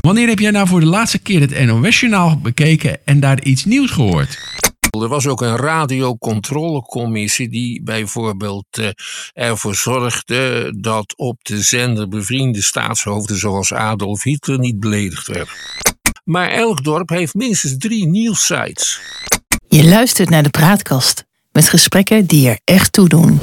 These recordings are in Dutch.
Wanneer heb jij nou voor de laatste keer het NOS-journaal bekeken en daar iets nieuws gehoord? Er was ook een radiocontrolecommissie die bijvoorbeeld eh, ervoor zorgde dat op de zender bevriende staatshoofden zoals Adolf Hitler niet beledigd werden. Maar elk dorp heeft minstens drie nieuwssites. Je luistert naar de praatkast met gesprekken die er echt toe doen.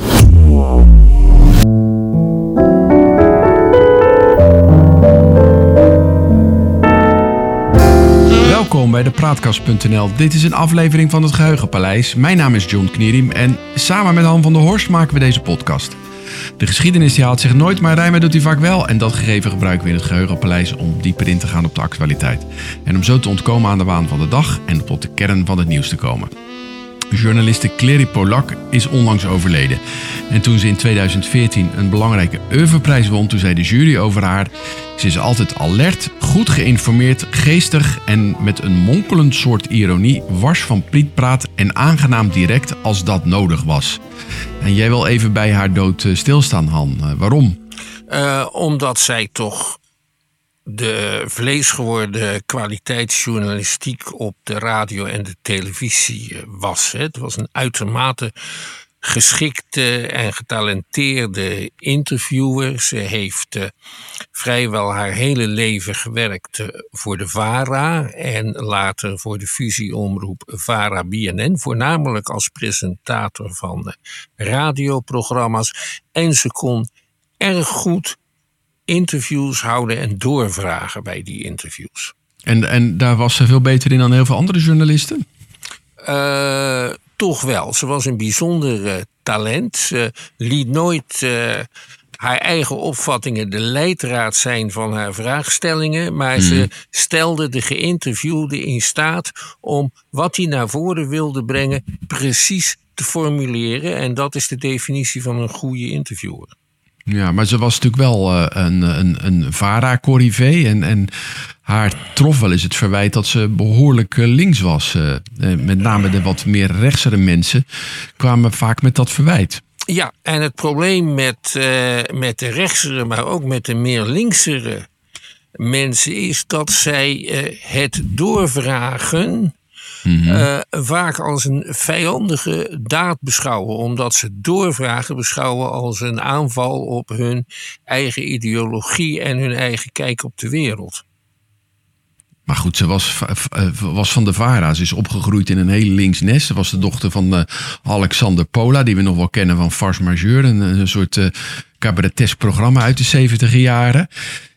Welkom bij de Praatkast.nl. Dit is een aflevering van het Geheugenpaleis. Mijn naam is John Knierim en samen met Han van der Horst maken we deze podcast. De geschiedenis die haalt zich nooit, maar rijmen doet hij vaak wel. En dat gegeven gebruiken we in het Geheugenpaleis om dieper in te gaan op de actualiteit. En om zo te ontkomen aan de waan van de dag en tot de kern van het nieuws te komen. Journaliste Clary Polak is onlangs overleden. En toen ze in 2014 een belangrijke oeuvreprijs won, toen zei de jury over haar... Ze is altijd alert, goed geïnformeerd, geestig en met een monkelend soort ironie... wars van prietpraat en aangenaam direct als dat nodig was. En jij wil even bij haar dood eh, stilstaan, Han. Uh, waarom? Uh, omdat zij toch de vleesgeworden kwaliteitsjournalistiek op de radio en de televisie was. Het was een uitermate geschikte en getalenteerde interviewer. Ze heeft uh, vrijwel haar hele leven gewerkt uh, voor de VARA en later voor de fusieomroep VARA-BNN, voornamelijk als presentator van radioprogramma's. En ze kon erg goed interviews houden en doorvragen bij die interviews. En, en daar was ze veel beter in dan heel veel andere journalisten? Uh, toch wel. Ze was een bijzonder uh, talent. Ze liet nooit uh, haar eigen opvattingen de leidraad zijn van haar vraagstellingen. Maar ze stelde de geïnterviewde in staat om wat hij naar voren wilde brengen precies te formuleren. En dat is de definitie van een goede interviewer. Ja, maar ze was natuurlijk wel uh, een, een, een VARA-corrivé. En, en haar trof wel eens het verwijt dat ze behoorlijk uh, links was. Uh, met name de wat meer rechtsere mensen kwamen vaak met dat verwijt. Ja, en het probleem met, met de rechtsere, maar ook met de meer linksere mensen is dat zij het doorvragen Mm -hmm. uh, vaak als een vijandige daad beschouwen, omdat ze doorvragen beschouwen als een aanval op hun eigen ideologie en hun eigen kijk op de wereld. Maar goed, ze was, was van de VARA. Ze is opgegroeid in een heel links nest. Ze was de dochter van uh, Alexander Pola, die we nog wel kennen van Farce Majeur. Een, een soort uh, cabaretesk programma uit de 70 jaren.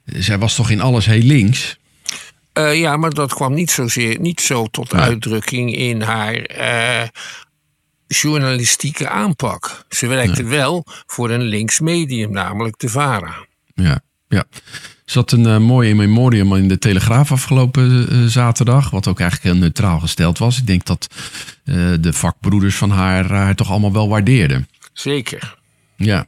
Zij was toch in alles heel links? Uh, ja, maar dat kwam niet zozeer, niet zo tot nee. uitdrukking in haar uh, journalistieke aanpak. Ze werkte nee. wel voor een links medium, namelijk de VARA. Ja, ja. Er zat een uh, mooi in memoriam in de Telegraaf afgelopen zaterdag, wat ook eigenlijk heel neutraal gesteld was. Ik denk dat de vakbroeders van haar haar toch allemaal wel waardeerden. Zeker. Ja.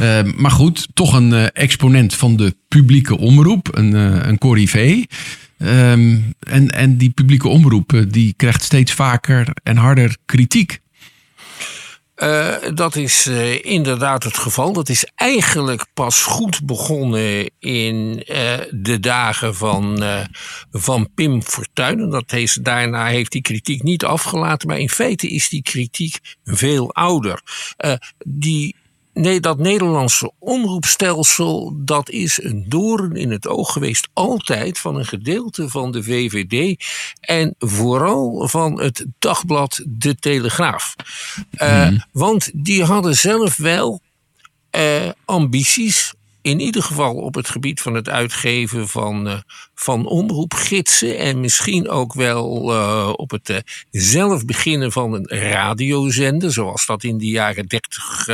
Uh, maar goed, toch een exponent van de publieke omroep, een, een corrivé. Um, en, en die publieke omroep die krijgt steeds vaker en harder kritiek. Uh, dat is uh, inderdaad het geval. Dat is eigenlijk pas goed begonnen in de dagen van, van Pim Fortuyn. Dat heeft, daarna heeft die kritiek niet afgelaten, maar in feite is die kritiek veel ouder. die Nee, dat Nederlandse omroepstelsel, dat is een doorn in het oog geweest altijd van een gedeelte van de VVD en vooral van het dagblad De Telegraaf. Uh, mm. Want die hadden zelf wel uh, ambities in ieder geval op het gebied van het uitgeven van, uh, van omroepgidsen. En misschien ook wel uh, op het uh, zelf beginnen van een radiozender. Zoals dat in de jaren dertig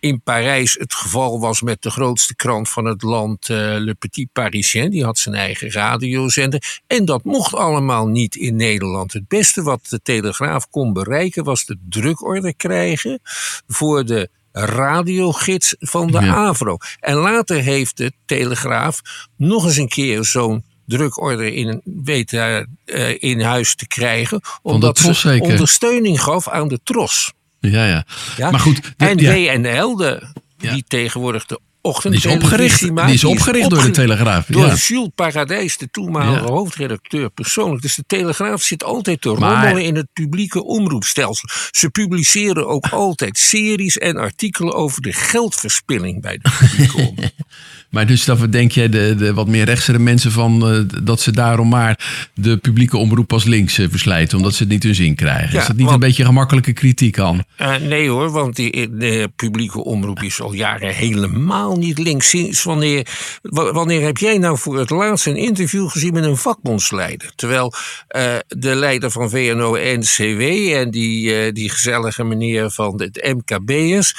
in Parijs het geval was met de grootste krant van het land, Le Petit Parisien. Die had zijn eigen radiozender. En dat mocht allemaal niet in Nederland. Het beste wat de Telegraaf kon bereiken was de drukorde krijgen voor de radiogids van de ja. AVRO. En later heeft de Telegraaf nog eens een keer zo'n drukorder in, weten uh, in huis te krijgen. Omdat ze zeker. ondersteuning gaf aan de tros. Ja, ja. ja? Maar goed. De, en. WNL, de, die tegenwoordig de ochtend. Die is opgericht, die is opgericht door de Telegraaf. Door ja. Jules Paradijs, de toenmalige Ja. hoofdredacteur, persoonlijk. Dus de Telegraaf zit altijd te Maar- rommelen in het publieke omroepstelsel. Ze publiceren ook altijd series en artikelen over de geldverspilling bij de publieke omroep. Maar dus dat denk jij de, de wat meer rechtsere mensen van eh, dat ze daarom maar de publieke omroep als links eh, verslijten, omdat ze het niet hun zin krijgen. Ja, is dat niet want- een beetje gemakkelijke kritiek aan? Eh, nee hoor, want die, de publieke omroep is al jaren helemaal niet links. Sinds wanneer, wa- wanneer heb jij nou voor het laatst een interview gezien met een vakbondsleider? Terwijl de leider van VNO-NCW en die, die gezellige meneer van het MKB'ers...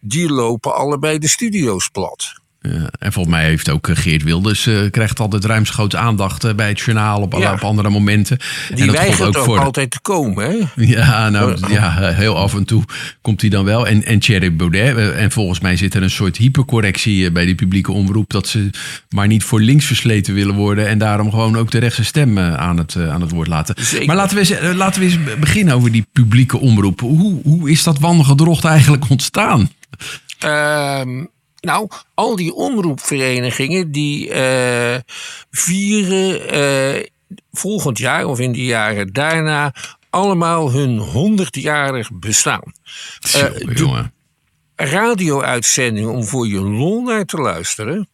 die lopen allebei de studio's plat. Ja, en volgens mij heeft ook eh, Geert Wilders eh, krijgt altijd ruimschoots aandacht eh, bij het journaal op, Ja. op andere momenten. Die en dat weigert ook, voor altijd te komen. Hè? Ja, nou ja, heel af en toe komt hij dan wel. En, en Thierry Baudet. eh, En volgens mij zit er een soort hypercorrectie eh, bij die publieke omroep. Dat ze maar niet voor links versleten willen worden. En daarom gewoon ook de rechtse stem eh, aan het, eh, aan het woord laten. Zeker. Maar laten we, eens, eh, laten we eens beginnen over die publieke omroep. Hoe, hoe is dat wangedrocht eigenlijk ontstaan? Ehm, nou, al die omroepverenigingen die eh, vieren eh, volgend jaar of in de jaren daarna allemaal hun 100-jarig bestaan. Eh, jongen. Radio-uitzendingen om voor je lol naar te luisteren.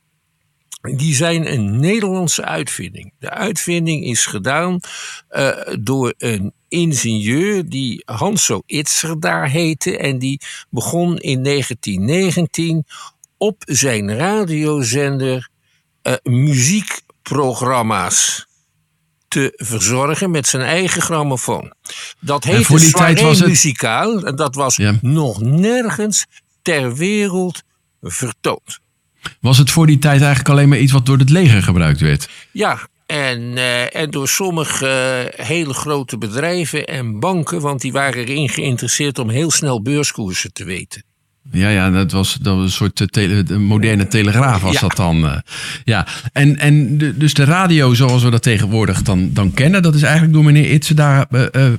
Die zijn een Nederlandse uitvinding. De uitvinding is gedaan door een ingenieur die Hanso Itzer daar heette. En die begon in 1919 op zijn radiozender eh, muziekprogramma's te verzorgen met zijn eigen grammofoon. Dat heette voor die tijd was het- muzikaal. En dat was Ja. nog nergens ter wereld vertoond. Was het voor die tijd eigenlijk alleen maar iets wat door het leger gebruikt werd? Ja, en, eh, en door sommige eh, hele grote bedrijven en banken, want die waren erin geïnteresseerd om heel snel beurskoersen te weten. Ja, ja, dat was, dat was een soort eh, tele, moderne telegraaf was Ja. dat dan. eh. ja, en, en de, dus de radio zoals we dat tegenwoordig dan, dan kennen, dat is eigenlijk door meneer Itse daar eh,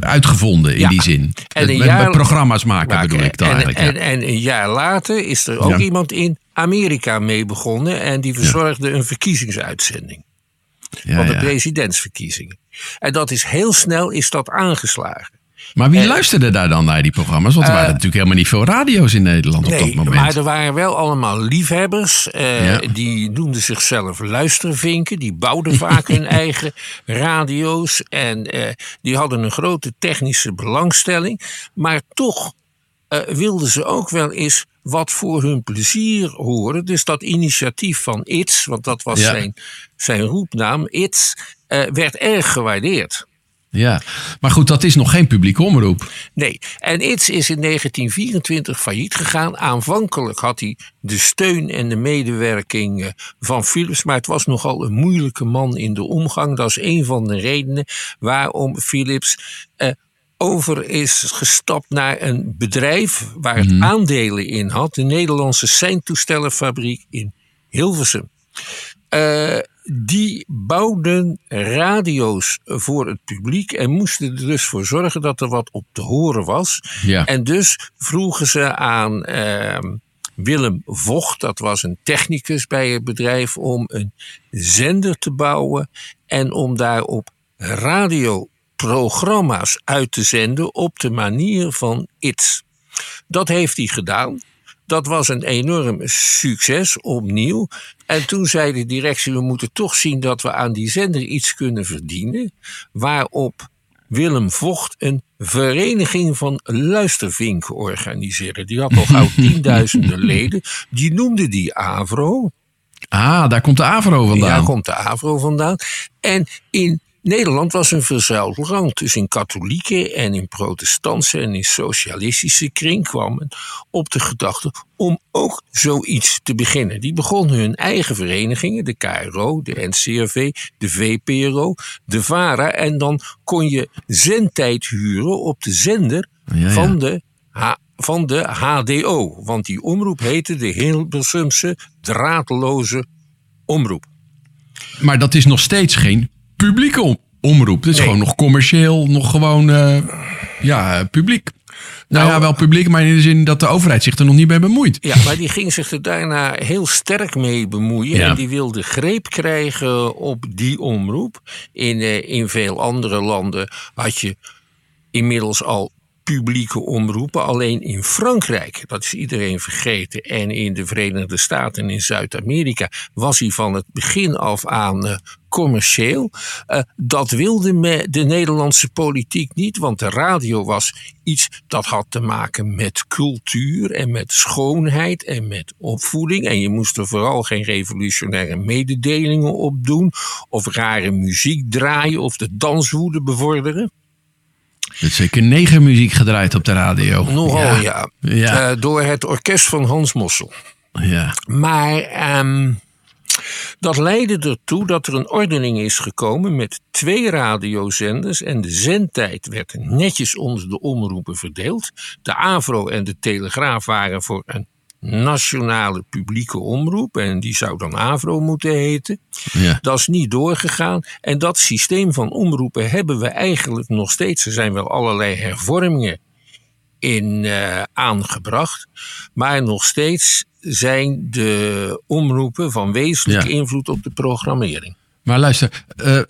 uitgevonden in Ja. die zin. En een Met- jaar- programma's maken bedoel ik dan en, eigenlijk. en, ja. en een jaar later is er ook iemand in Amerika mee begonnen en die verzorgde een verkiezingsuitzending van de presidentsverkiezingen. En dat is heel snel is dat aangeslagen. Maar wie luisterde daar dan naar die programma's? Want er waren natuurlijk helemaal niet veel radio's in Nederland op dat Eh, Nee, moment. maar er waren wel allemaal liefhebbers. eh, Ja. Die noemden zichzelf luistervinken. Die bouwden vaak hun eigen radio's. En eh, die hadden een grote technische belangstelling. Maar toch eh, wilden ze ook wel eens wat voor hun plezier horen. Dus dat initiatief van ITS, want dat was Ja. zijn, zijn roepnaam, ITS, eh, werd erg gewaardeerd. Ja, maar goed, dat is nog geen publieke omroep. Nee, en ITS is in 1924 failliet gegaan. Aanvankelijk had hij de steun en de medewerking eh, van Philips, maar het was nogal een moeilijke man in de omgang. Dat is een van de redenen waarom Philips eh, over is gestapt naar een bedrijf waar het aandelen in had, de Nederlandse seintoestellenfabriek in Hilversum. Eh, die bouwden radio's voor het publiek en moesten er dus voor zorgen dat er wat op te horen was. Ja. En dus vroegen ze aan ehm, Willem Vocht, dat was een technicus bij het bedrijf, om een zender te bouwen en om daarop radioprogramma's uit te zenden op de manier van ITS. Dat heeft hij gedaan. Dat was een enorm succes opnieuw. En toen zei de directie: we moeten toch zien dat we aan die zender iets kunnen verdienen. Waarop Willem Vocht een vereniging van luistervinken organiseerde. Die had al gauw tienduizenden leden. Die noemde die Avro. Ah, daar komt de AVRO vandaan. Daar komt de AVRO vandaan. En in Nederland was een verzuild land. Dus in katholieke en in protestantse en in socialistische kring kwam men op de gedachte om ook zoiets te beginnen. Die begonnen hun eigen verenigingen, de KRO, de NCRV, de VPRO, de VARA. En dan kon je zendtijd huren op de zender Ja, ja. van de H- van de HDO. Want die omroep heette de Hilversumse draadloze omroep. Maar dat is nog steeds geen publieke om- omroep. Het is Nee. gewoon nog commercieel, nog gewoon... eh, ja, publiek. Nou, Nou, ja, wel publiek, maar in de zin dat de overheid zich er nog niet mee bemoeit. Ja, maar die ging zich er daarna heel sterk mee bemoeien. Ja. En die wilde greep krijgen op die omroep. In, eh, in veel andere landen had je inmiddels al publieke omroepen. Alleen in Frankrijk, dat is iedereen vergeten. En in de Verenigde Staten en in Zuid-Amerika was hij van het begin af aan eh, commercieel. Eh, dat wilde de Nederlandse politiek niet, want de radio was iets dat had te maken met cultuur en met schoonheid en met opvoeding. En je moest er vooral geen revolutionaire mededelingen op doen, of rare muziek draaien, of de danswoede bevorderen. Er is zeker negermuziek gedraaid op de radio. Nogal ja. Ja. Eh, door het orkest van Hans Mossel. ja. Maar ehm, dat leidde ertoe dat er een ordening is gekomen met twee radiozenders. En de zendtijd werd netjes onder de omroepen verdeeld. De Avro en de Telegraaf waren voor een nationale publieke omroep. En die zou dan Avro moeten heten. ja. Dat is niet doorgegaan. En dat systeem van omroepen hebben we eigenlijk nog steeds. Er zijn wel allerlei hervormingen in eh, aangebracht. Maar nog steeds zijn de omroepen van wezenlijke Ja. invloed op de programmering. Maar luister, eh, eh,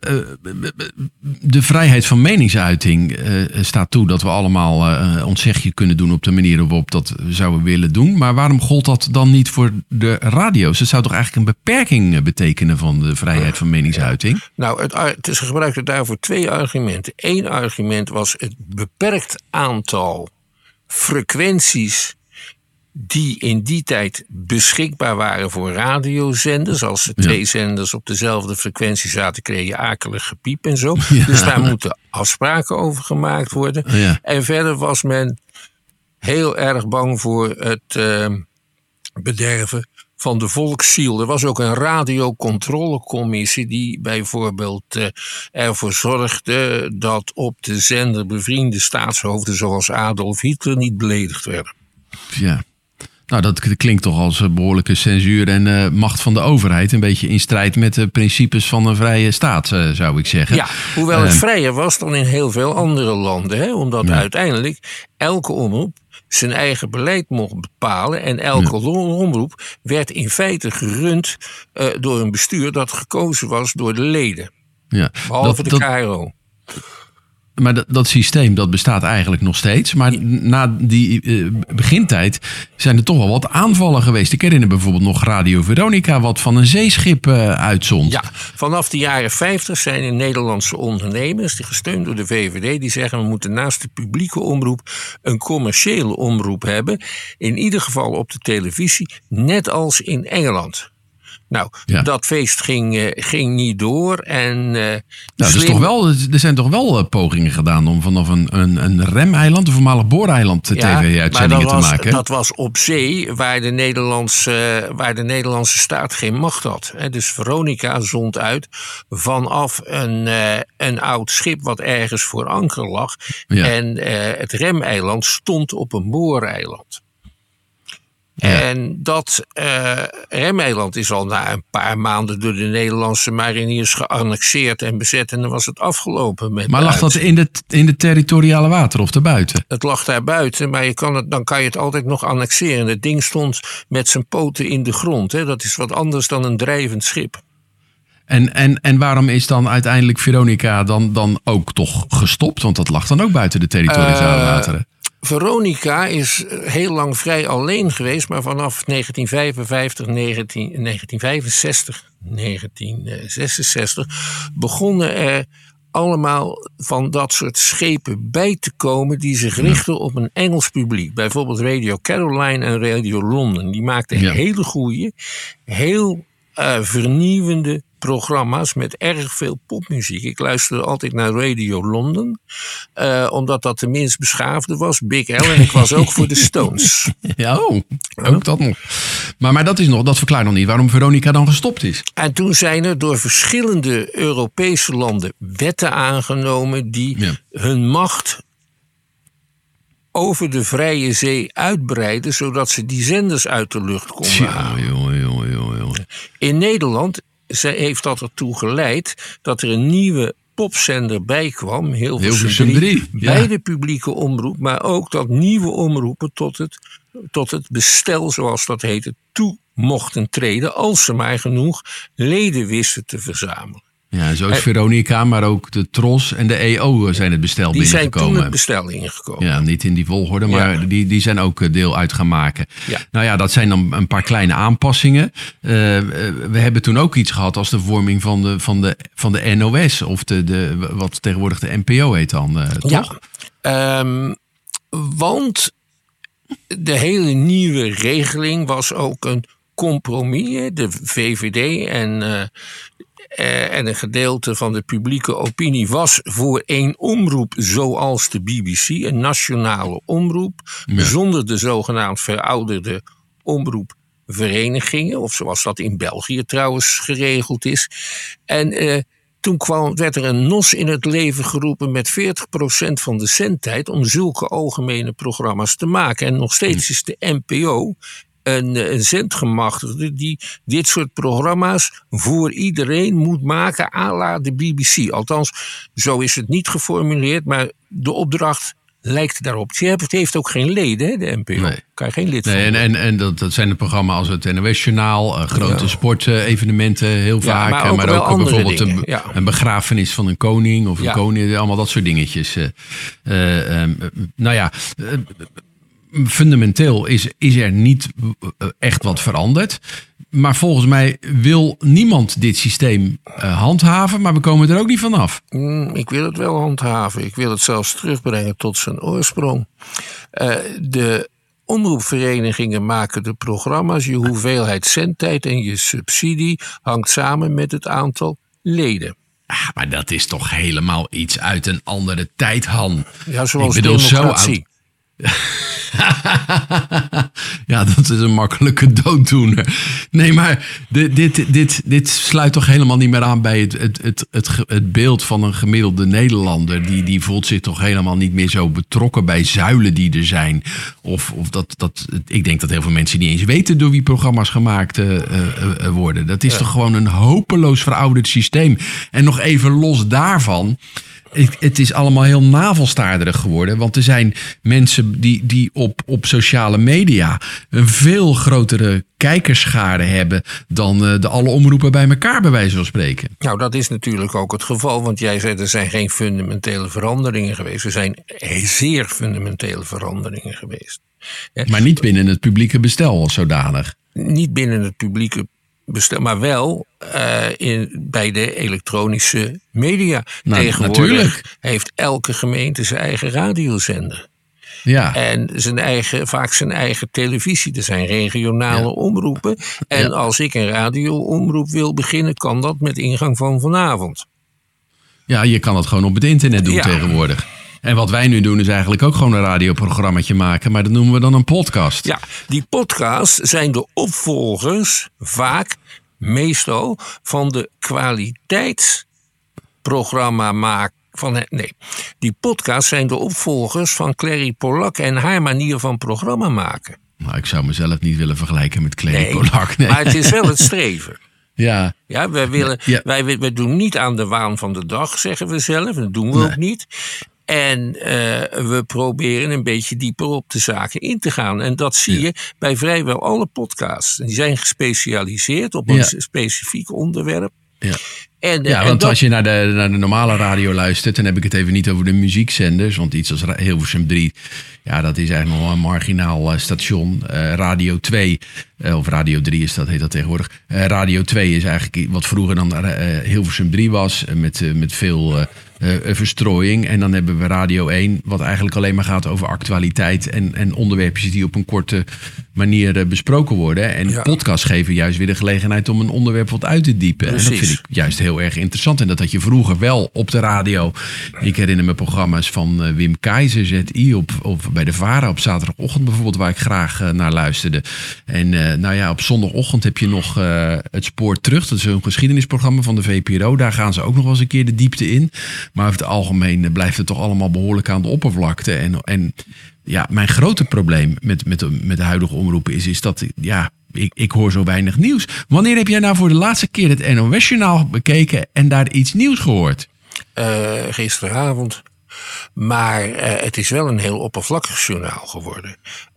de vrijheid van meningsuiting eh, staat toe dat we allemaal ons zegje kunnen doen op de manier waarop dat zouden willen doen. Maar waarom gold dat dan niet voor de radio's? Dat zou toch eigenlijk een beperking betekenen van de vrijheid van meningsuiting? Nou, het, het, ze gebruikten daarvoor twee argumenten. Eén argument was het beperkt aantal frequenties die in die tijd beschikbaar waren voor radiozenders. Als er twee zenders op dezelfde frequentie zaten, kreeg je akelig gepiep en zo. Ja. Dus daar moeten afspraken over gemaakt worden. Ja. En verder was men heel erg bang voor het eh, bederven van de volksziel. Er was ook een radiocontrolecommissie die bijvoorbeeld eh, ervoor zorgde dat op de zender bevriende staatshoofden zoals Adolf Hitler niet beledigd werden. Ja. Nou, dat klinkt toch als een behoorlijke censuur en eh, macht van de overheid. Een beetje in strijd met de principes van een vrije staat, eh, zou ik zeggen. Ja, hoewel het Ehm. vrijer was dan in heel veel andere landen. Hè? Omdat Ja. uiteindelijk elke omroep zijn eigen beleid mocht bepalen. En elke omroep werd in feite gerund eh, door een bestuur dat gekozen was door de leden. Ja. Behalve Dat- de dat- KRO. Maar dat, dat systeem dat bestaat eigenlijk nog steeds. Maar na die eh, begintijd zijn er toch wel wat aanvallen geweest. Ik herinner bijvoorbeeld nog Radio Veronica, wat van een zeeschip eh, uitzond. Ja, vanaf de jaren 50 zijn er Nederlandse ondernemers, die gesteund door de VVD, die zeggen we moeten naast de publieke omroep een commerciële omroep hebben. In ieder geval op de televisie, net als in Engeland. Nou, Ja. dat feest ging, eh, ging niet door. En, Nou, is slim- toch wel, er zijn toch wel eh, pogingen gedaan om vanaf een, een, een remeiland, een voormalig booreiland, tv-uitzendingen te was, maken. Dat was op zee, waar de, Nederlandse, waar de Nederlandse staat geen macht had. Hè. Dus Veronica zond uit vanaf een, een oud schip wat ergens voor anker lag. Ja. En het remeiland stond op een booreiland. Ja. En dat remeiland is al na een paar maanden door de Nederlandse mariniers geannexeerd en bezet. En dan was het afgelopen met maar lag dat in de, in de territoriale water of daarbuiten? het lag daar buiten, maar je kan het, dan kan je het altijd nog annexeren. Het ding stond met zijn poten in de grond. Hè. Dat is wat anders dan een drijvend schip. En, en, en waarom is dan uiteindelijk Veronica dan, dan ook toch gestopt? Want dat lag dan ook buiten de territoriale Eh, wateren. Veronica is heel lang vrij alleen geweest, maar vanaf 1955, 19, 1965, 1966 begonnen er allemaal van dat soort schepen bij te komen die zich richten op een Engels publiek. Bijvoorbeeld Radio Caroline en Radio London. Die maakten Ja. hele goede, heel eh, vernieuwende programma's met erg veel popmuziek. Ik luisterde altijd naar Radio London, eh, omdat dat de minst beschaafde was. Big L en ik was ook voor de Stones. Ja, oh, ook dat nog. Maar, maar dat, is nog, dat verklaart nog niet waarom Veronica dan gestopt is. En toen zijn er door verschillende Europese landen wetten aangenomen die Ja. hun macht over de vrije zee uitbreiden, zodat ze die zenders uit de lucht konden Tja, halen. joh, joh. In Nederland ze- heeft dat ertoe geleid dat er een nieuwe popzender bij kwam, Hilversum Hilversum 3, 3, ja. bij de publieke omroep, maar ook dat nieuwe omroepen tot het, tot het bestel, zoals dat heette, toe mochten treden, als ze maar genoeg leden wisten te verzamelen. Ja, zo is Veronica, maar ook de Tros en de EO zijn het bestel Die zijn toen binnengekomen. het bestel ingekomen. Ja, niet in die volgorde, maar Ja. die, die zijn ook eh, deel uit gaan maken. Ja. Nou ja, dat zijn dan een paar kleine aanpassingen. Eh, eh, we hebben toen ook iets gehad als de vorming van de, van de, van de NOS, of de, de, wat tegenwoordig de NPO heet dan, eh, toch? Ja, ehm, want de hele nieuwe regeling was ook een compromis. De VVD en, eh, eh, en een gedeelte van de publieke opinie was voor één omroep zoals de BBC, een nationale omroep, zonder de zogenaamd verouderde omroepverenigingen, of zoals dat in België trouwens geregeld is. En eh, toen kwam, werd er een NOS in het leven geroepen met 40% van de zendtijd om zulke algemene programma's te maken. En nog steeds is de NPO een, een zendgemachtigde die dit soort programma's voor iedereen moet maken à la de BBC. Althans, zo is het niet geformuleerd, maar de opdracht lijkt daarop. Het heeft ook geen leden, hè, de NPO. Nee. Kan je geen lid Nee, van en en, en dat, dat zijn de programma's als het NOS-journaal, eh, grote Ja. sportevenementen heel vaak. maar ook maar ook bijvoorbeeld een, dingen, ja. een begrafenis van een koning of een koning, allemaal dat soort dingetjes. eh. Eh, nou ja, fundamenteel is, is er niet eh, echt wat veranderd. Maar volgens mij wil niemand dit systeem eh, handhaven, maar we komen er ook niet vanaf. Mm, ik wil het wel handhaven. Ik wil het zelfs terugbrengen tot zijn oorsprong. Eh, de omroepverenigingen maken de programma's. Je hoeveelheid zendtijd en je subsidie hangt samen met het aantal leden. Ah, maar dat is toch helemaal iets uit een andere tijd, Han. Ja, zoals Ik bedoel, zo democratie. ja, dat is een makkelijke dooddoener. Nee, maar dit, dit, dit, dit sluit toch helemaal niet meer aan bij het, het, het, het, beeld van een gemiddelde Nederlander. Die, die voelt zich toch helemaal niet meer zo betrokken bij zuilen die er zijn. Of, of dat, dat, ik denk dat heel veel mensen niet eens weten door wie programma's gemaakt eh, eh, eh, worden. Dat is toch gewoon een hopeloos verouderd systeem. En nog even los daarvan. Het, het is allemaal heel navelstaarderig geworden. Want er zijn mensen die, die op, op sociale media een veel grotere kijkerschade hebben dan eh, de alle omroepen bij elkaar, bij wijze van spreken. Nou, dat is natuurlijk ook het geval, want jij zei er zijn geen fundamentele veranderingen geweest. Er zijn zeer fundamentele veranderingen geweest. Maar niet binnen het publieke bestel als zodanig. Niet binnen het publieke bestel, maar wel eh, in, bij de elektronische media. Nou, Tegenwoordig natuurlijk. heeft elke gemeente zijn eigen radiozender. Ja, En zijn eigen, vaak zijn eigen televisie. Er zijn regionale Ja. omroepen. En Ja. als ik een radioomroep wil beginnen, kan dat met ingang van vanavond. ja, je kan het gewoon op het internet doen Ja. tegenwoordig. En wat wij nu doen is eigenlijk ook gewoon een radioprogrammaatje maken. Maar dat noemen we dan een podcast. Ja, die podcasts zijn de opvolgers, vaak, meestal, van de kwaliteitsprogramma maken. Van, het- nee, die podcasts zijn de opvolgers van Clary Polak en haar manier van programma maken. Nou, ik zou mezelf niet willen vergelijken met Clary Nee, Polak. Nee. maar het is wel het streven. Ja, Ja, wij, willen, Ja. Wij, wij doen niet aan de waan van de dag, zeggen we zelf. Dat doen we ook niet. En eh, we proberen een beetje dieper op de zaken in te gaan. En dat zie je bij vrijwel alle podcasts. Die zijn gespecialiseerd op een Ja. specifiek onderwerp. ja. En, eh, Ja, en want dat- als je naar de, naar de normale radio luistert, dan heb ik het even niet over de muziekzenders. Want iets als Hilversum 3, ja, dat is eigenlijk nog een marginaal eh, station. Eh, radio 2, eh, of Radio 3 is dat, heet dat tegenwoordig. Radio 2 is eigenlijk wat vroeger dan Hilversum 3 was, met, met veel verstrooiing. En dan hebben we Radio 1, wat eigenlijk alleen maar gaat over actualiteit en, en onderwerpjes die op een korte manier besproken worden. En Ja. podcasts geven juist weer de gelegenheid om een onderwerp wat uit te diepen. En dat vind ik juist heel erg interessant. En dat had je vroeger wel op de radio. Ik herinner me programma's van Wim Keizer, ZI, op, of bij de VARA op zaterdagochtend bijvoorbeeld, waar ik graag eh, naar luisterde. En eh, nou ja, op zondagochtend heb je nog eh, het spoor terug. Dat is een geschiedenisprogramma van de VPRO. Daar gaan ze ook nog eens een keer de diepte in. Maar over het algemeen blijft het toch allemaal behoorlijk aan de oppervlakte. En, en ja, mijn grote probleem met, met, de, met de huidige omroepen is, is dat ja, ik, ik hoor zo weinig nieuws. Wanneer heb jij nou voor de laatste keer het NOS-journaal bekeken en daar iets nieuws gehoord? gisteravond. Maar uh, het is wel een heel oppervlakkig journaal geworden.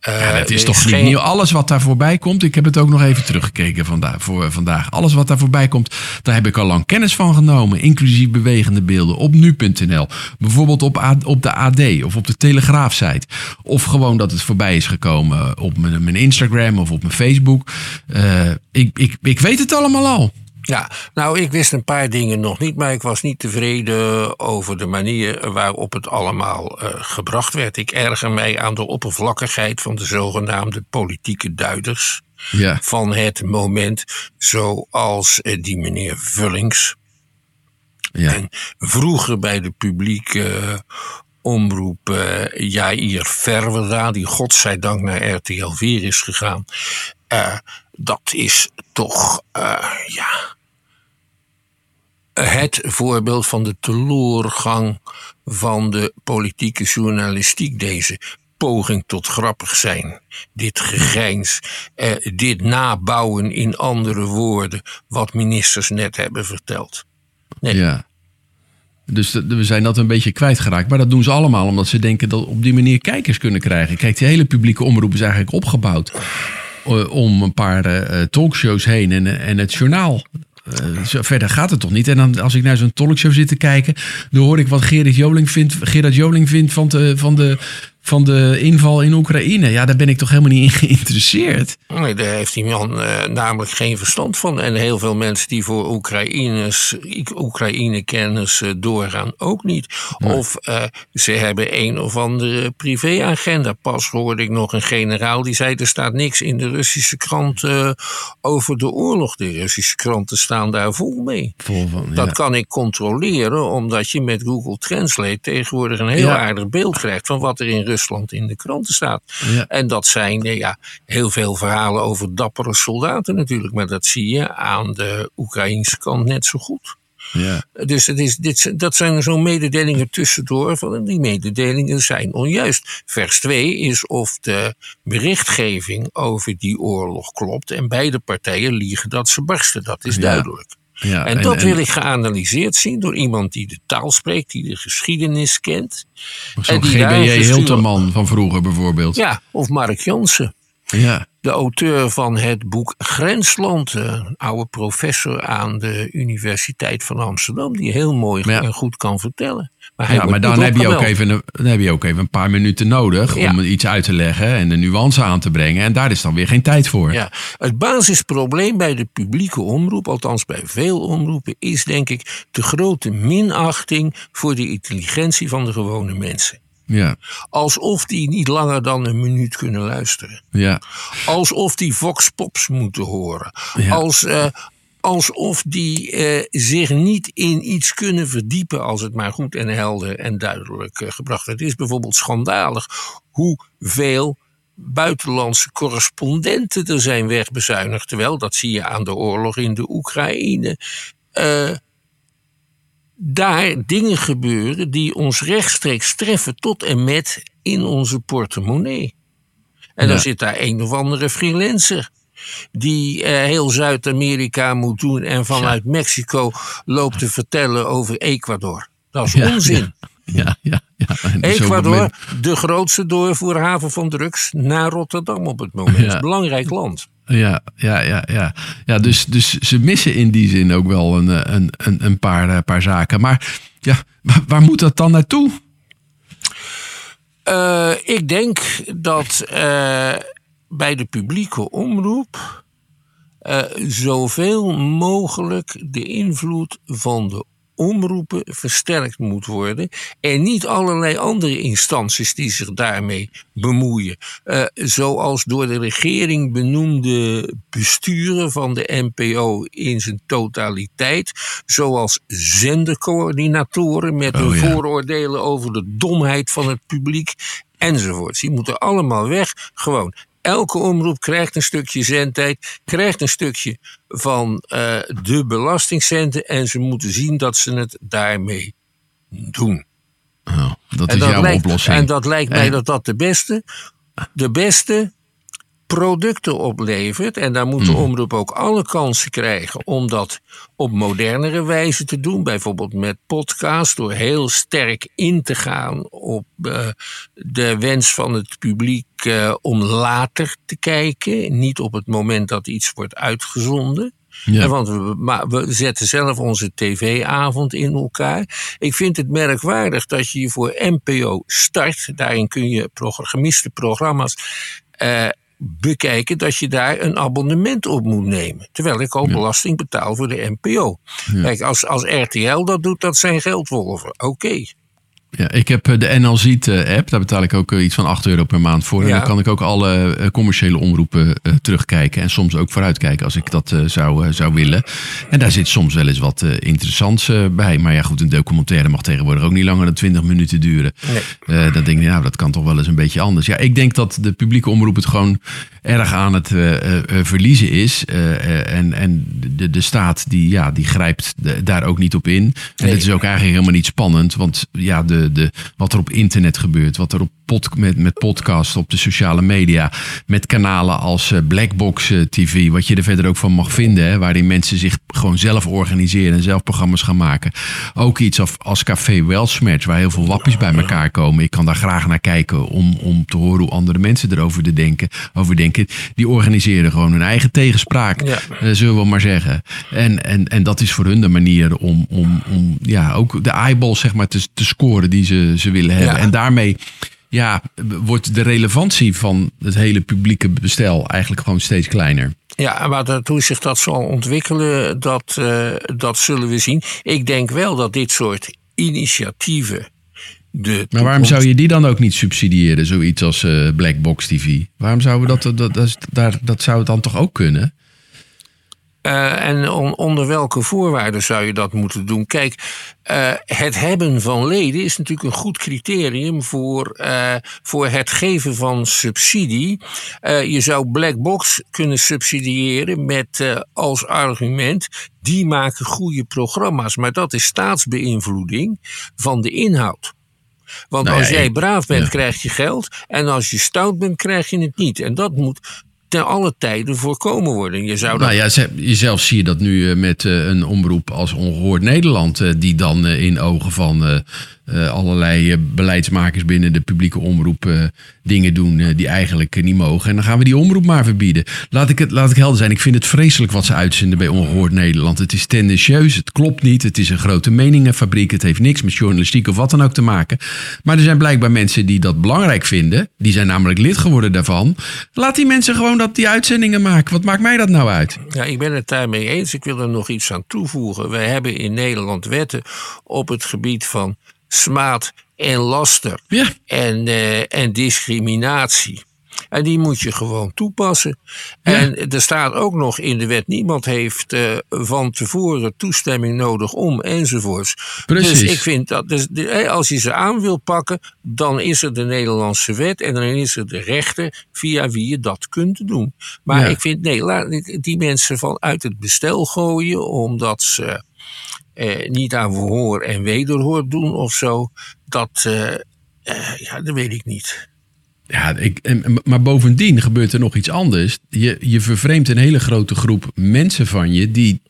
Uh, ja, het is toch niet geen... nieuw. Alles wat daar voorbij komt, ik heb het ook nog even teruggekeken vandaag, voor vandaag. Alles wat daar voorbij komt, daar heb ik al lang kennis van genomen. Inclusief bewegende beelden op nu.nl. Bijvoorbeeld op, op de AD of op de Telegraafsite. Of gewoon dat het voorbij is gekomen op mijn, mijn Instagram of op mijn Facebook. Uh, ik, ik, ik weet het allemaal al. Ja, nou, ik wist een paar dingen nog niet, maar ik was niet tevreden over de manier waarop het allemaal uh, gebracht werd. Ik erger mij aan de oppervlakkigheid van de zogenaamde politieke duiders ja. van het moment, zoals uh, die meneer Vullings. Ja. En vroeger bij de publieke uh, omroep uh, Jair Verwera, die godzijdank naar RTL 4 is gegaan. Uh, dat is toch, uh, ja, het voorbeeld van de teloorgang van de politieke journalistiek. Deze poging tot grappig zijn, dit gegrijns, eh, dit nabouwen in andere woorden, wat ministers net hebben verteld. Nee. Ja. Dus we zijn dat een beetje kwijtgeraakt. Maar dat doen ze allemaal omdat ze denken dat op die manier kijkers kunnen krijgen. Kijk, die hele publieke omroep is eigenlijk opgebouwd eh, om een paar uh, talkshows heen en, en het journaal. Uh, verder gaat het toch niet? En dan, als ik naar zo'n talkshow zit te kijken, dan hoor ik wat Gerrit Joling vindt, Gerard Joling vindt van de, van de van de inval in Oekraïne. Ja, daar ben ik toch helemaal niet in geïnteresseerd. Nee, daar heeft die man uh, namelijk geen verstand van. En heel veel mensen die voor Oekraïners, Oekraïne-kennis uh, doorgaan ook niet. Of uh, ze hebben een of andere privéagenda. Pas hoorde ik nog een generaal die zei: er staat niks in de Russische krant over de oorlog. De Russische kranten staan daar vol mee. Vol van, ja. Dat kan ik controleren, omdat je met Google Translate tegenwoordig een heel ja. aardig beeld krijgt van wat er in Rusland in de kranten staat. Ja. En dat zijn ja, heel veel verhalen over dappere soldaten natuurlijk. Maar dat zie je aan de Oekraïnse kant net zo goed. Ja. Dus het is, dit, dat zijn zo'n mededelingen tussendoor. Van, die mededelingen zijn onjuist. Vers 2 is of de berichtgeving over die oorlog klopt. En beide partijen liegen dat ze barsten. Dat is ja. duidelijk. Ja, en, en dat wil ik geanalyseerd zien door iemand die de taal spreekt, die de geschiedenis kent. Zo'n GBJ Hilterman van vroeger bijvoorbeeld. Ja, of Mark Jansen. Ja. De auteur van het boek Grensland, een oude professor aan de Universiteit van Amsterdam, die heel mooi ja. en goed kan vertellen. Maar ja, maar dan heb, je ook even, een, dan heb je ook even een paar minuten nodig ja. om iets uit te leggen en de nuance aan te brengen. En daar is dan weer geen tijd voor. Ja, het basisprobleem bij de publieke omroep, althans bij veel omroepen, is denk ik de grote minachting voor de intelligentie van de gewone mensen. Ja. Alsof die niet langer dan een minuut kunnen luisteren. Ja. Alsof die Vox Pops moeten horen. Ja. Als, uh, alsof die uh, zich niet in iets kunnen verdiepen als het maar goed en helder en duidelijk uh, gebracht wordt. Het is bijvoorbeeld schandalig hoeveel buitenlandse correspondenten er zijn wegbezuinigd. Terwijl, dat zie je aan de oorlog in de Oekraïne. Daar dingen gebeuren die ons rechtstreeks treffen tot en met in onze portemonnee. En ja. dan zit daar een of andere freelancer die eh, heel Zuid-Amerika moet doen en vanuit ja. Mexico loopt te vertellen over Ecuador. Dat is ja, onzin. Ja, ja, ja. Ecuador, de grootste doorvoerhaven van drugs naar Rotterdam op het moment. Belangrijk land. Ja, ja, ja, ja. ja dus, dus ze missen in die zin ook wel een, een, een, een paar, paar zaken. Maar ja, waar moet dat dan naartoe? Uh, ik denk dat bij de publieke omroep zoveel mogelijk de invloed van de omroepen versterkt moet worden. En niet allerlei andere instanties die zich daarmee bemoeien. Uh, zoals door de regering benoemde besturen van de NPO in zijn totaliteit. Zoals zendercoördinatoren met hun oh, ja. vooroordelen over de domheid van het publiek enzovoorts. Die moeten allemaal weg. Gewoon Elke omroep krijgt een stukje zendtijd, krijgt een stukje van uh, de belastingcenten en ze moeten zien dat ze het daarmee doen. Oh, dat en is dat jouw lijkt, oplossing. En dat lijkt mij en... dat dat de beste, de beste producten oplevert. En daar moet de omroep ook alle kansen krijgen om dat op modernere wijze te doen. Bijvoorbeeld met podcast, door heel sterk in te gaan op uh, de wens van het publiek uh, om later te kijken. Niet op het moment dat iets wordt uitgezonden. Ja. Want we, maar we zetten zelf onze tv-avond in elkaar. Ik vind het merkwaardig dat je je voor NPO start. Daarin kun je gemiste programma's uh, bekijken dat je daar een abonnement op moet nemen. Terwijl ik al ja. belasting betaal voor de NPO. Ja. Kijk, als, als RTL dat doet, dat zijn geldwolven. Oké. Okay. Ja, ik heb de NL Ziet app. Daar betaal ik ook iets van 8 euro per maand voor. En ja. dan kan ik ook alle commerciële omroepen terugkijken. En soms ook vooruitkijken als ik dat zou, zou willen. En daar zit soms wel eens wat interessants bij. Maar ja, goed, een documentaire mag tegenwoordig ook niet langer dan 20 minuten duren. Nee. dan denk ik, nou, dat kan toch wel eens een beetje anders. Ja, ik denk dat de publieke omroep het gewoon erg aan het verliezen is. en en de, de staat die, ja, die grijpt de, daar ook niet op in. En nee. het is ook eigenlijk helemaal niet spannend. Want ja, de de, wat er op internet gebeurt, wat er op pod, met, met podcast, op de sociale media, met kanalen als Blackbox TV, wat je er verder ook van mag vinden, hè, waarin mensen zich gewoon zelf organiseren en zelf programma's gaan maken. Ook iets als, als Café Welsmatch, waar heel veel wappies bij elkaar komen. Ik kan daar graag naar kijken om, om te horen hoe andere mensen erover te denken, over denken. Die organiseren gewoon hun eigen tegenspraak, ja. uh, zullen we maar zeggen. En, en, en dat is voor hun de manier om, om, om ja, ook de eyeballs zeg maar, te, te scoren die ze, ze willen hebben. Ja. En daarmee ja, wordt de relevantie van het hele publieke bestel eigenlijk gewoon steeds kleiner. Ja, maar hoe zich dat zal ontwikkelen, dat, uh, dat zullen we zien. Ik denk wel dat dit soort initiatieven. De maar waarom zou je die dan ook niet subsidiëren, zoiets als uh, Black Box TV? Waarom zouden we dat, dat, dat, dat, dat zou het dan toch ook kunnen? Uh, en on, onder welke voorwaarden zou je dat moeten doen? Kijk, uh, het hebben van leden is natuurlijk een goed criterium voor, uh, voor het geven van subsidie. je zou Blackbox kunnen subsidiëren met als argument: die maken goede programma's. Maar dat is staatsbeïnvloeding van de inhoud. Want nou ja, als jij braaf bent, ja. krijg je geld. En als je stout bent, krijg je het niet. En dat moet ten alle tijden voorkomen worden. Je zou dat... Nou ja, zelf zie je dat nu met een omroep als Ongehoord Nederland, die dan in ogen van uh, allerlei beleidsmakers binnen de publieke omroep uh, dingen doen die eigenlijk niet mogen. En dan gaan we die omroep maar verbieden. Laat ik, het, laat ik helder zijn. Ik vind het vreselijk wat ze uitzenden bij Ongehoord Nederland. Het is tendentieus, het klopt niet. Het is een grote meningenfabriek. Het heeft niks met journalistiek of wat dan ook te maken. Maar er zijn blijkbaar mensen die dat belangrijk vinden. Die zijn namelijk lid geworden daarvan. Laat die mensen gewoon dat die uitzendingen maken. Wat maakt mij dat nou uit? Ja, ik ben het daarmee eens. Ik wil er nog iets aan toevoegen. Wij hebben in Nederland wetten op het gebied van smaad en laster ja. en, uh, en discriminatie. En die moet je gewoon toepassen. Ja. En er staat ook nog in de wet: niemand heeft uh, van tevoren toestemming nodig om enzovoorts. Precies. Dus ik vind dat dus, als je ze aan wil pakken, dan is er de Nederlandse wet en dan is er de rechter via wie je dat kunt doen. Maar ja. ik vind nee, laat die mensen vanuit het bestel gooien omdat ze eh, niet aan verhoor en wederhoor doen of zo, dat, uh, uh, ja, dat weet ik niet. Ja, ik, maar bovendien gebeurt er nog iets anders. Je, je vervreemdt een hele grote groep mensen van je die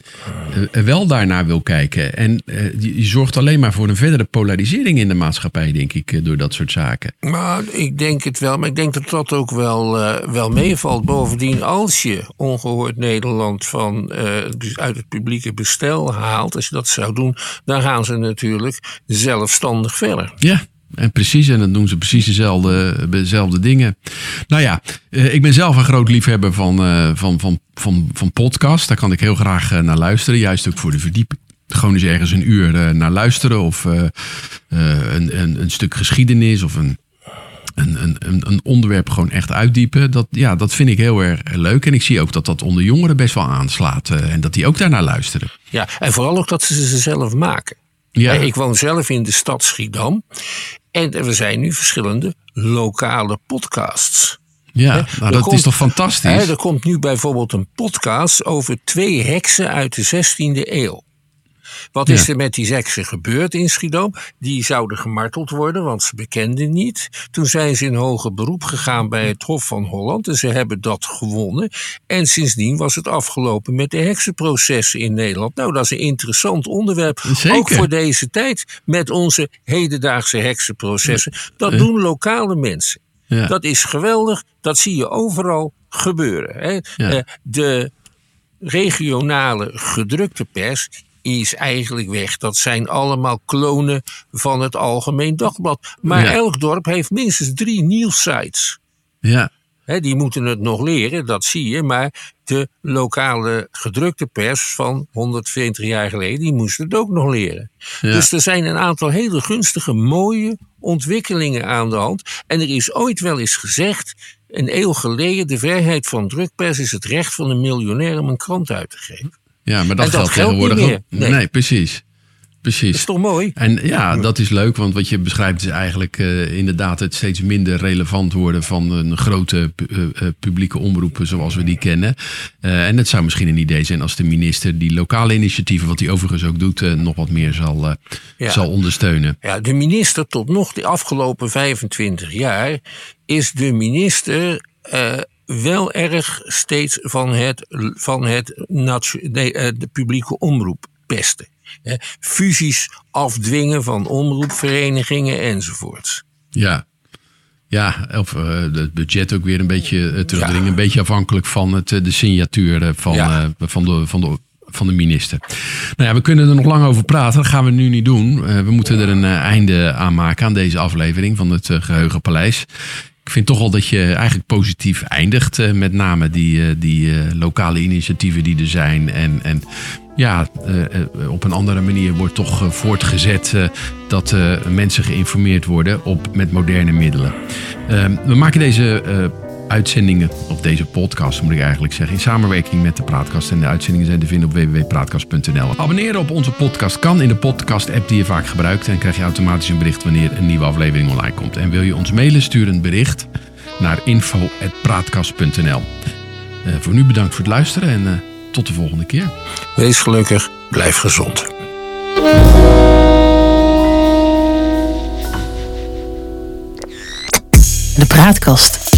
uh, wel daarnaar wil kijken. En uh, je, je, zorgt alleen maar voor een verdere polarisering in de maatschappij, denk ik, door dat soort zaken. Maar ik denk het wel, maar ik denk dat dat ook wel, wel meevalt. Bovendien, als je ongehoord Nederland van, dus uit het publieke bestel haalt, als je dat zou doen, dan gaan ze natuurlijk zelfstandig verder. Ja, en precies, en dan doen ze precies dezelfde, dezelfde dingen. Nou ja, ik ben zelf een groot liefhebber van, van, van, van, van podcast. Daar kan ik heel graag naar luisteren, juist ook voor de verdieping. Gewoon eens ergens een uur naar luisteren of uh, een, een, een stuk geschiedenis of een, een, een, een onderwerp gewoon echt uitdiepen. Dat, ja, dat vind ik heel erg leuk. En ik zie ook dat dat onder jongeren best wel aanslaat. en dat die ook daarnaar luisteren. Ja, en vooral ook dat ze ze zelf maken. Ja. Ik woon zelf in de stad Schiedam. En er zijn nu verschillende lokale podcasts. Ja, nou, dat komt, is toch fantastisch? Er komt nu bijvoorbeeld een podcast over twee heksen uit de 16e eeuw. Wat Ja. is er met die heksen gebeurd in Schiedam? Die zouden gemarteld worden, want ze bekenden niet. Toen zijn ze in hoger beroep gegaan bij het Hof van Holland en ze hebben dat gewonnen. En sindsdien was het afgelopen met de heksenprocessen in Nederland. Nou, dat is een interessant onderwerp. Zeker. Ook voor deze tijd met onze hedendaagse heksenprocessen. Dat doen lokale mensen. Ja. Dat is geweldig. Dat zie je overal gebeuren. Hè. Ja. Eh, de regionale gedrukte pers is eigenlijk weg. Dat zijn allemaal klonen van het Algemeen Dagblad. Maar Ja. elk dorp heeft minstens drie nieuwsites. ja. Die moeten het nog leren, dat zie je. Maar de lokale gedrukte pers van 120 jaar geleden, die moest het ook nog leren. Ja. Dus er zijn een aantal hele gunstige, mooie ontwikkelingen aan de hand. En er is ooit wel eens gezegd, een eeuw geleden, de vrijheid van drukpers is het recht van een miljonair om een krant uit te geven. Ja, maar dat, dat geldt niet tegenwoordig ook. meer. Nee. Nee. precies. Dat is Precies. toch mooi? En ja, dat is leuk, want wat je beschrijft is eigenlijk eh, inderdaad het steeds minder relevant worden van een grote eh, eh, publieke omroepen zoals we die kennen. En het zou misschien een idee zijn als de minister die lokale initiatieven, wat hij overigens ook doet, nog wat meer zal, Ja. zal ondersteunen. Ja, de minister tot nog de afgelopen 25 jaar is de minister wel erg steeds van het, van het eh, de publieke omroep pesten. Fusies afdwingen van omroepverenigingen enzovoorts. Ja. Ja, of eh, het budget ook weer een beetje eh, terugdringen. Ja. Een beetje afhankelijk van het, eh, de signatuur eh, van, Ja. eh, van, de, van, de, van de minister. Nou ja, we kunnen er nog lang over praten. Dat gaan we nu niet doen. Eh, we moeten er een eh, einde aan maken aan deze aflevering van het eh, Geheugenpaleis. Ik vind toch wel dat je eigenlijk positief eindigt. eh, met name die, eh, die eh, lokale initiatieven die er zijn. En, en ja, op een andere manier wordt toch voortgezet dat mensen geïnformeerd worden op, met moderne middelen. Eh, we maken deze uitzendingen, of deze podcast moet ik eigenlijk zeggen, in samenwerking met de Praatkast. En de uitzendingen zijn te vinden op www.praatkast.nl. Abonneren op onze podcast kan in de podcast-app die je vaak gebruikt. En krijg je automatisch een bericht wanneer een nieuwe aflevering online komt. En wil je ons mailen, stuur een bericht naar info.praatkast.nl. Eh, voor nu bedankt voor het luisteren en eh, tot de volgende keer. Wees gelukkig, blijf gezond. De Praatkast.